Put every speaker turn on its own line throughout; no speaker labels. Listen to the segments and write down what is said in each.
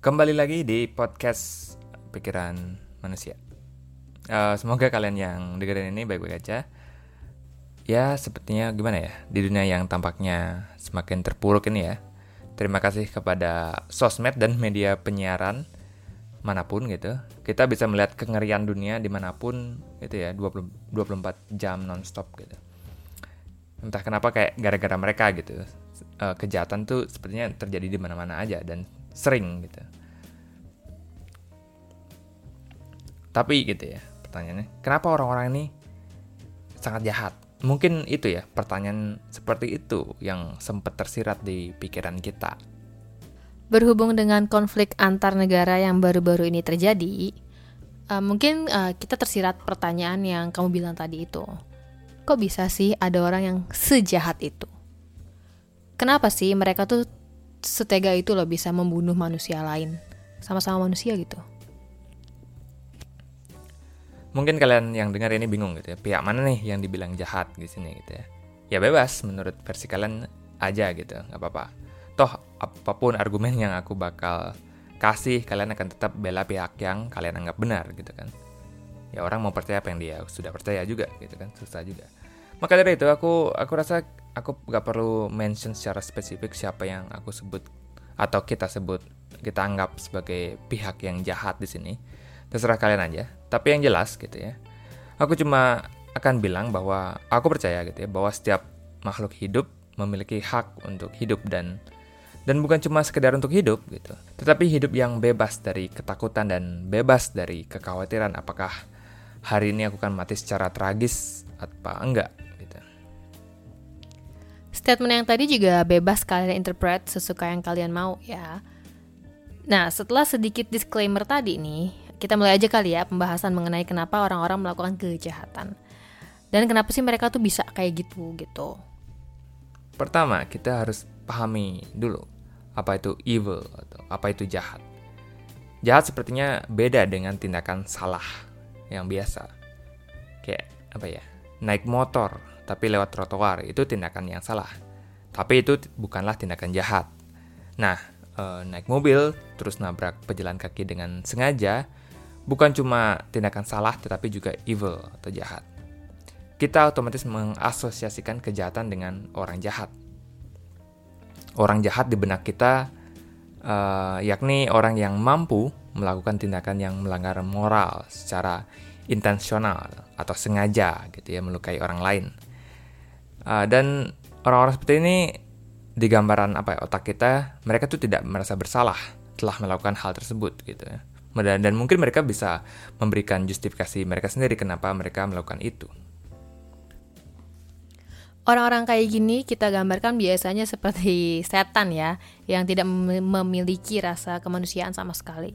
Kembali lagi di podcast Pikiran Manusia. Uh, semoga kalian yang dengerin ini baik-baik aja. Ya, sepertinya gimana ya? Di dunia yang tampaknya semakin terpuruk ini ya. Terima kasih kepada sosmed dan media penyiaran mana pun gitu. Kita bisa melihat kengerian dunia di mana pun itu ya 20, 24 jam nonstop gitu. Entah kenapa kayak gara-gara mereka gitu. Uh, kejahatan tuh sepertinya terjadi di mana-mana aja dan sering gitu. Tapi gitu ya pertanyaannya, kenapa orang-orang ini sangat jahat? Mungkin itu ya pertanyaan seperti itu yang sempat tersirat di pikiran kita.
Berhubung dengan konflik antar negara yang baru-baru ini terjadi, uh, mungkin uh, kita tersirat pertanyaan yang kamu bilang tadi itu. Kok bisa sih ada orang yang sejahat itu? Kenapa sih mereka tuh setega itu loh bisa membunuh manusia lain? Sama-sama manusia gitu.
Mungkin kalian yang dengar ini bingung gitu ya, pihak mana nih yang dibilang jahat di sini gitu ya. Ya bebas menurut versi kalian aja gitu, nggak apa-apa. Toh apa pun argumen yang aku bakal kasih, kalian akan tetap bela pihak yang kalian anggap benar gitu kan. Ya orang mau percaya apa yang dia sudah percaya juga gitu kan, susah juga. Maka dari itu aku aku rasa aku nggak perlu mention secara spesifik siapa yang aku sebut atau kita sebut kita anggap sebagai pihak yang jahat di sini terserah kalian aja. Tapi yang jelas gitu ya, aku cuma akan bilang bahwa aku percaya gitu ya bahwa setiap makhluk hidup memiliki hak untuk hidup dan dan bukan cuma sekedar untuk hidup gitu, tetapi hidup yang bebas dari ketakutan dan bebas dari kekhawatiran apakah hari ini aku akan mati secara tragis atau enggak gitu.
Statement yang tadi juga bebas kalian interpret sesuka yang kalian mau ya. Nah, setelah sedikit disclaimer tadi nih, kita mulai aja kali ya pembahasan mengenai kenapa orang-orang melakukan kejahatan. Dan kenapa sih mereka tuh bisa kayak gitu gitu.
Pertama, kita harus pahami dulu apa itu evil atau apa itu jahat. Jahat sepertinya beda dengan tindakan salah yang biasa. Kayak apa ya? Naik motor tapi lewat trotoar itu tindakan yang salah. Tapi itu bukanlah tindakan jahat. Nah, e, naik mobil terus nabrak pejalan kaki dengan sengaja bukan cuma tindakan salah tetapi juga evil atau jahat. Kita otomatis mengasosiasikan kejahatan dengan orang jahat. Orang jahat di benak kita uh, yakni orang yang mampu melakukan tindakan yang melanggar moral secara intensional atau sengaja gitu ya melukai orang lain. Uh, dan orang-orang seperti ini di gambaran apa ya, otak kita mereka tuh tidak merasa bersalah telah melakukan hal tersebut gitu ya dan mungkin mereka bisa memberikan justifikasi mereka sendiri kenapa mereka melakukan itu.
Orang-orang kayak gini kita gambarkan biasanya seperti setan ya, yang tidak memiliki rasa kemanusiaan sama sekali.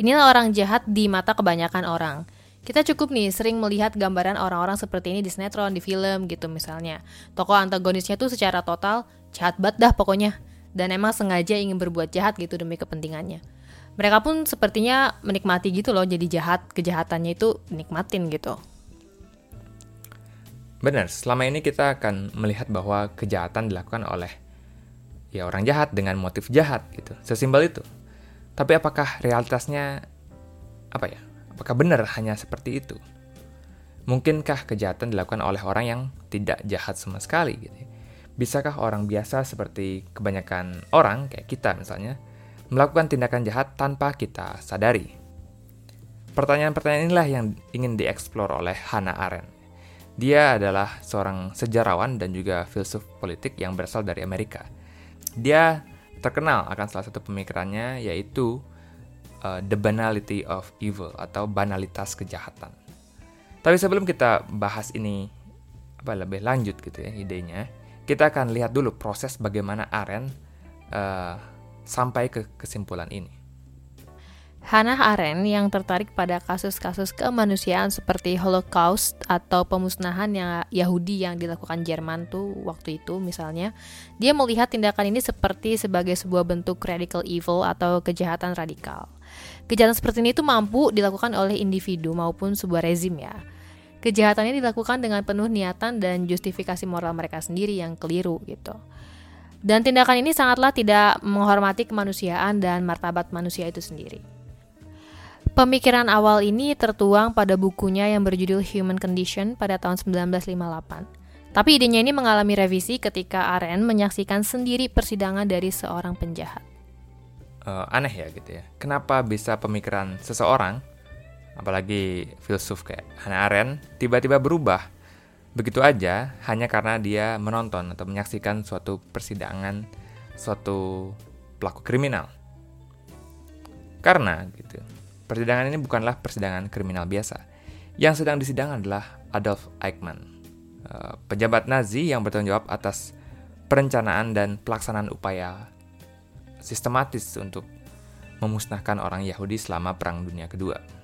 Inilah orang jahat di mata kebanyakan orang. Kita cukup nih sering melihat gambaran orang-orang seperti ini di sinetron, di film gitu misalnya. Tokoh antagonisnya tuh secara total jahat banget dah pokoknya. Dan emang sengaja ingin berbuat jahat gitu demi kepentingannya mereka pun sepertinya menikmati gitu loh jadi jahat kejahatannya itu nikmatin gitu.
Benar selama ini kita akan melihat bahwa kejahatan dilakukan oleh ya orang jahat dengan motif jahat gitu sesimpel itu. Tapi apakah realitasnya apa ya apakah benar hanya seperti itu? Mungkinkah kejahatan dilakukan oleh orang yang tidak jahat sama sekali gitu bisakah orang biasa seperti kebanyakan orang kayak kita misalnya melakukan tindakan jahat tanpa kita sadari. Pertanyaan-pertanyaan inilah yang ingin dieksplor oleh Hannah Arendt. Dia adalah seorang sejarawan dan juga filsuf politik yang berasal dari Amerika. Dia terkenal akan salah satu pemikirannya yaitu uh, the banality of evil atau banalitas kejahatan. Tapi sebelum kita bahas ini apa lebih lanjut gitu ya idenya, kita akan lihat dulu proses bagaimana Arendt uh, sampai ke kesimpulan ini.
Hannah Arendt yang tertarik pada kasus-kasus kemanusiaan seperti Holocaust atau pemusnahan yang Yahudi yang dilakukan Jerman tuh waktu itu misalnya, dia melihat tindakan ini seperti sebagai sebuah bentuk radical evil atau kejahatan radikal. Kejahatan seperti ini tuh mampu dilakukan oleh individu maupun sebuah rezim ya. Kejahatannya dilakukan dengan penuh niatan dan justifikasi moral mereka sendiri yang keliru gitu. Dan tindakan ini sangatlah tidak menghormati kemanusiaan dan martabat manusia itu sendiri. Pemikiran awal ini tertuang pada bukunya yang berjudul Human Condition pada tahun 1958. Tapi idenya ini mengalami revisi ketika Arendt menyaksikan sendiri persidangan dari seorang penjahat.
Uh, aneh ya gitu ya. Kenapa bisa pemikiran seseorang, apalagi filsuf kayak Hannah Arendt, tiba-tiba berubah begitu aja hanya karena dia menonton atau menyaksikan suatu persidangan suatu pelaku kriminal. Karena gitu, persidangan ini bukanlah persidangan kriminal biasa. Yang sedang disidang adalah Adolf Eichmann, eh, pejabat Nazi yang bertanggung jawab atas perencanaan dan pelaksanaan upaya sistematis untuk memusnahkan orang Yahudi selama Perang Dunia Kedua.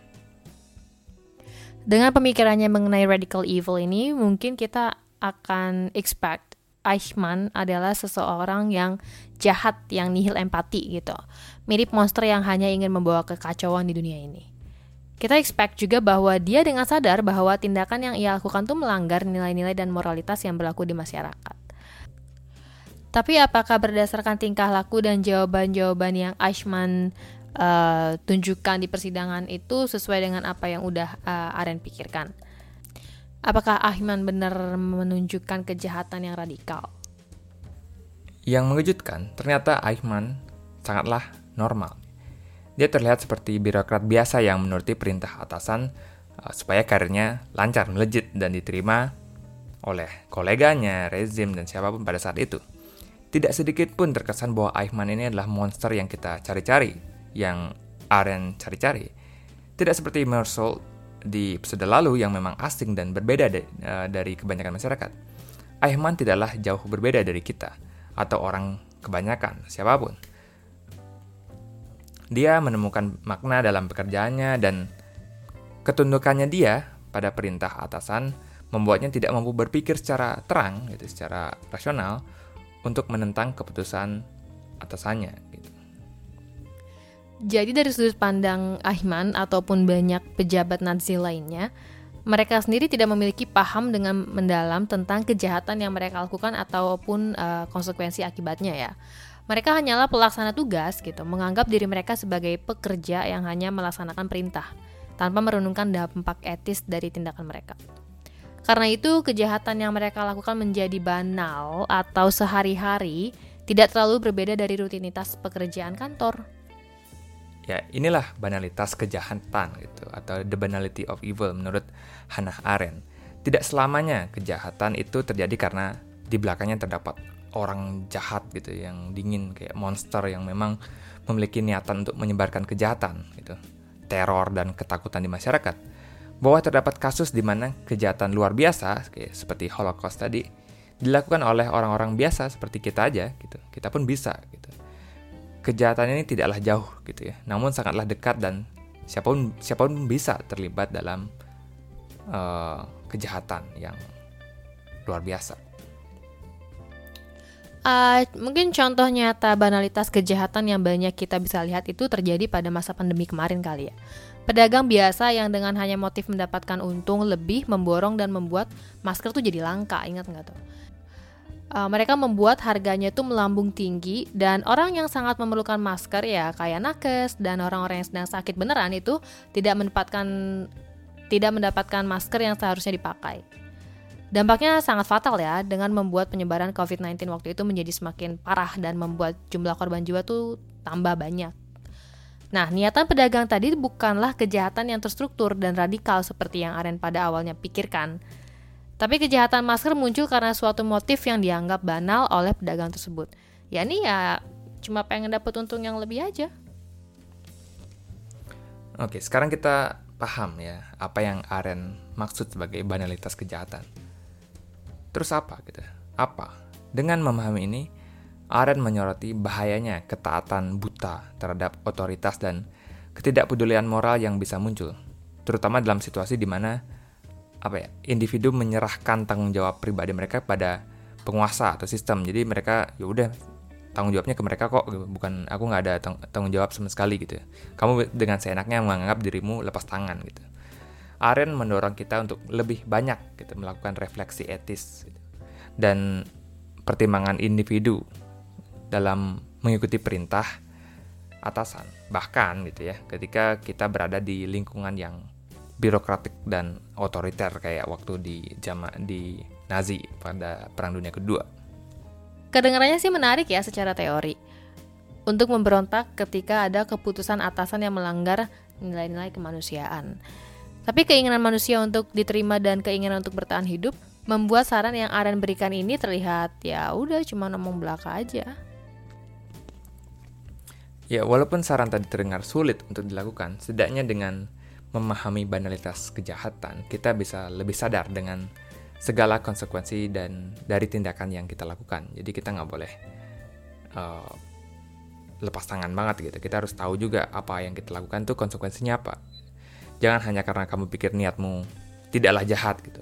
Dengan pemikirannya mengenai radical evil ini, mungkin kita akan expect Eichmann adalah seseorang yang jahat, yang nihil empati gitu. Mirip monster yang hanya ingin membawa kekacauan di dunia ini. Kita expect juga bahwa dia dengan sadar bahwa tindakan yang ia lakukan itu melanggar nilai-nilai dan moralitas yang berlaku di masyarakat. Tapi apakah berdasarkan tingkah laku dan jawaban-jawaban yang Eichmann uh, tunjukkan di persidangan itu sesuai dengan apa yang udah uh, Aren pikirkan. Apakah Ahman benar menunjukkan kejahatan yang radikal?
Yang mengejutkan, ternyata Ahman sangatlah normal. Dia terlihat seperti birokrat biasa yang menuruti perintah atasan uh, supaya karirnya lancar, melejit, dan diterima oleh koleganya, rezim, dan siapa pun pada saat itu. Tidak sedikit pun terkesan bahwa Eichmann ini adalah monster yang kita cari-cari, yang Aren cari-cari. Tidak seperti Mersel di episode lalu yang memang asing dan berbeda de, uh, dari kebanyakan masyarakat. Aiman tidaklah jauh berbeda dari kita atau orang kebanyakan, siapa pun. Dia menemukan makna dalam pekerjaannya dan ketundukannya dia pada perintah atasan membuatnya tidak mampu berpikir secara terang, gitu, secara rasional untuk menentang keputusan atasannya.
Jadi dari sudut pandang Ahman ataupun banyak pejabat Nazi lainnya, mereka sendiri tidak memiliki paham dengan mendalam tentang kejahatan yang mereka lakukan ataupun uh, konsekuensi akibatnya ya. Mereka hanyalah pelaksana tugas gitu, menganggap diri mereka sebagai pekerja yang hanya melaksanakan perintah tanpa merenungkan dampak etis dari tindakan mereka. Karena itu, kejahatan yang mereka lakukan menjadi banal atau sehari-hari tidak terlalu berbeda dari rutinitas pekerjaan kantor
Ya, inilah banalitas kejahatan gitu atau the banality of evil menurut Hannah Arendt. Tidak selamanya kejahatan itu terjadi karena di belakangnya terdapat orang jahat gitu yang dingin kayak monster yang memang memiliki niatan untuk menyebarkan kejahatan gitu. Teror dan ketakutan di masyarakat. Bahwa terdapat kasus di mana kejahatan luar biasa kayak seperti Holocaust tadi dilakukan oleh orang-orang biasa seperti kita aja gitu. Kita pun bisa gitu kejahatan ini tidaklah jauh gitu ya, namun sangatlah dekat dan siapa pun siapa pun bisa terlibat dalam uh, kejahatan yang luar biasa.
Uh, mungkin contoh nyata banalitas kejahatan yang banyak kita bisa lihat itu terjadi pada masa pandemi kemarin kali ya. Pedagang biasa yang dengan hanya motif mendapatkan untung lebih memborong dan membuat masker tuh jadi langka, ingat nggak tuh? Uh, mereka membuat harganya itu melambung tinggi dan orang yang sangat memerlukan masker ya kayak nakes dan orang-orang yang sedang sakit beneran itu tidak mendapatkan tidak mendapatkan masker yang seharusnya dipakai. Dampaknya sangat fatal ya dengan membuat penyebaran COVID-19 waktu itu menjadi semakin parah dan membuat jumlah korban jiwa tuh tambah banyak. Nah, niatan pedagang tadi bukanlah kejahatan yang terstruktur dan radikal seperti yang Aren pada awalnya pikirkan, tapi kejahatan masker muncul karena suatu motif yang dianggap banal oleh pedagang tersebut. Ya ini ya cuma pengen dapat untung yang lebih aja.
Oke, sekarang kita paham ya apa yang Aren maksud sebagai banalitas kejahatan. Terus apa gitu? Apa? Dengan memahami ini, Aren menyoroti bahayanya ketaatan buta terhadap otoritas dan ketidakpedulian moral yang bisa muncul, terutama dalam situasi di mana apa ya individu menyerahkan tanggung jawab pribadi mereka pada penguasa atau sistem jadi mereka ya udah tanggung jawabnya ke mereka kok gitu. bukan aku nggak ada tang tanggung jawab sama sekali gitu kamu dengan seenaknya menganggap dirimu lepas tangan gitu Aren mendorong kita untuk lebih banyak gitu melakukan refleksi etis gitu. dan pertimbangan individu dalam mengikuti perintah atasan. Bahkan gitu ya, ketika kita berada di lingkungan yang birokratik dan otoriter kayak waktu di jama di Nazi pada Perang Dunia Kedua.
Kedengarannya sih menarik ya secara teori. Untuk memberontak ketika ada keputusan atasan yang melanggar nilai-nilai kemanusiaan. Tapi keinginan manusia untuk diterima dan keinginan untuk bertahan hidup membuat saran yang Aren berikan ini terlihat ya udah cuma ngomong belaka aja.
Ya, walaupun saran tadi terdengar sulit untuk dilakukan, setidaknya dengan memahami banalitas kejahatan, kita bisa lebih sadar dengan segala konsekuensi dan dari tindakan yang kita lakukan. Jadi kita nggak boleh uh, lepas tangan banget gitu. Kita harus tahu juga apa yang kita lakukan tuh konsekuensinya apa. Jangan hanya karena kamu pikir niatmu tidaklah jahat gitu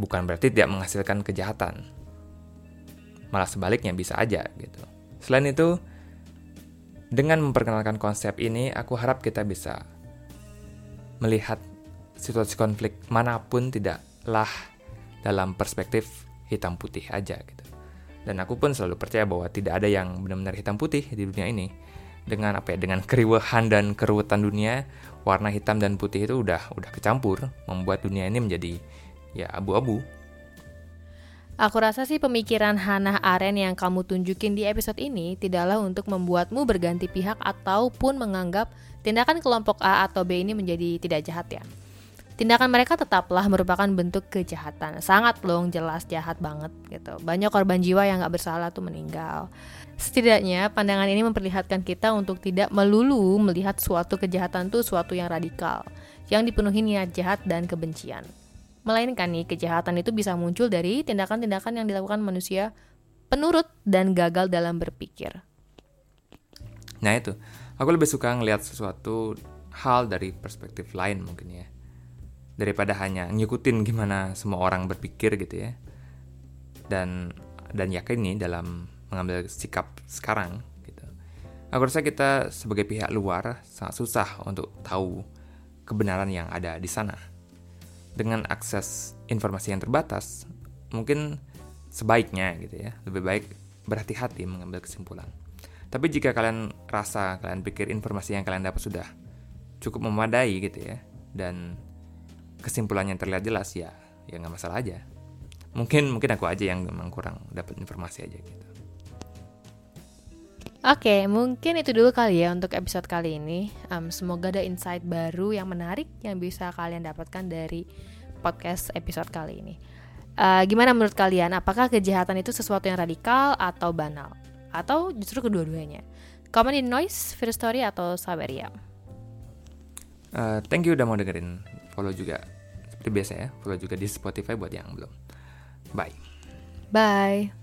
bukan berarti tidak menghasilkan kejahatan. Malah sebaliknya bisa aja gitu. Selain itu, dengan memperkenalkan konsep ini, aku harap kita bisa melihat situasi konflik mana pun tidaklah dalam perspektif hitam putih aja gitu. Dan aku pun selalu percaya bahwa tidak ada yang benar-benar hitam putih di dunia ini. Dengan apa ya? Dengan keriuhan dan keruwetan dunia, warna hitam dan putih itu udah udah kecampur, membuat dunia ini menjadi ya abu-abu.
Aku rasa sih pemikiran Hannah Arendt yang kamu tunjukin di episode ini tidaklah untuk membuatmu berganti pihak ataupun menganggap tindakan kelompok A atau B ini menjadi tidak jahat ya. Tindakan mereka tetaplah merupakan bentuk kejahatan. Sangat loh jelas jahat banget gitu. Banyak korban jiwa yang gak bersalah tuh meninggal. Setidaknya pandangan ini memperlihatkan kita untuk tidak melulu melihat suatu kejahatan tuh suatu yang radikal, yang dipenuhi niat jahat dan kebencian. Melainkan nih, kejahatan itu bisa muncul dari tindakan-tindakan yang dilakukan manusia penurut dan gagal dalam berpikir.
Nah itu, aku lebih suka ngelihat sesuatu hal dari perspektif lain mungkin ya. Daripada hanya ngikutin gimana semua orang berpikir gitu ya. Dan dan yakin nih dalam mengambil sikap sekarang gitu. Aku rasa kita sebagai pihak luar sangat susah untuk tahu kebenaran yang ada di sana dengan akses informasi yang terbatas, mungkin sebaiknya gitu ya, lebih baik berhati-hati mengambil kesimpulan. Tapi jika kalian rasa, kalian pikir informasi yang kalian dapat sudah cukup memadai gitu ya, dan kesimpulannya terlihat jelas ya, ya nggak masalah aja. Mungkin mungkin aku aja yang memang kurang dapat informasi aja gitu.
Oke, mungkin itu dulu kali ya untuk episode kali ini. Um, semoga ada insight baru yang menarik yang bisa kalian dapatkan dari podcast episode kali ini. Uh, gimana menurut kalian? Apakah kejahatan itu sesuatu yang radikal atau banal? Atau justru kedua-duanya? Komen di Noise, First Story, atau Saberia.
Uh, thank you udah mau dengerin. Follow juga. Seperti biasa ya, follow juga di Spotify buat yang belum. Bye.
Bye.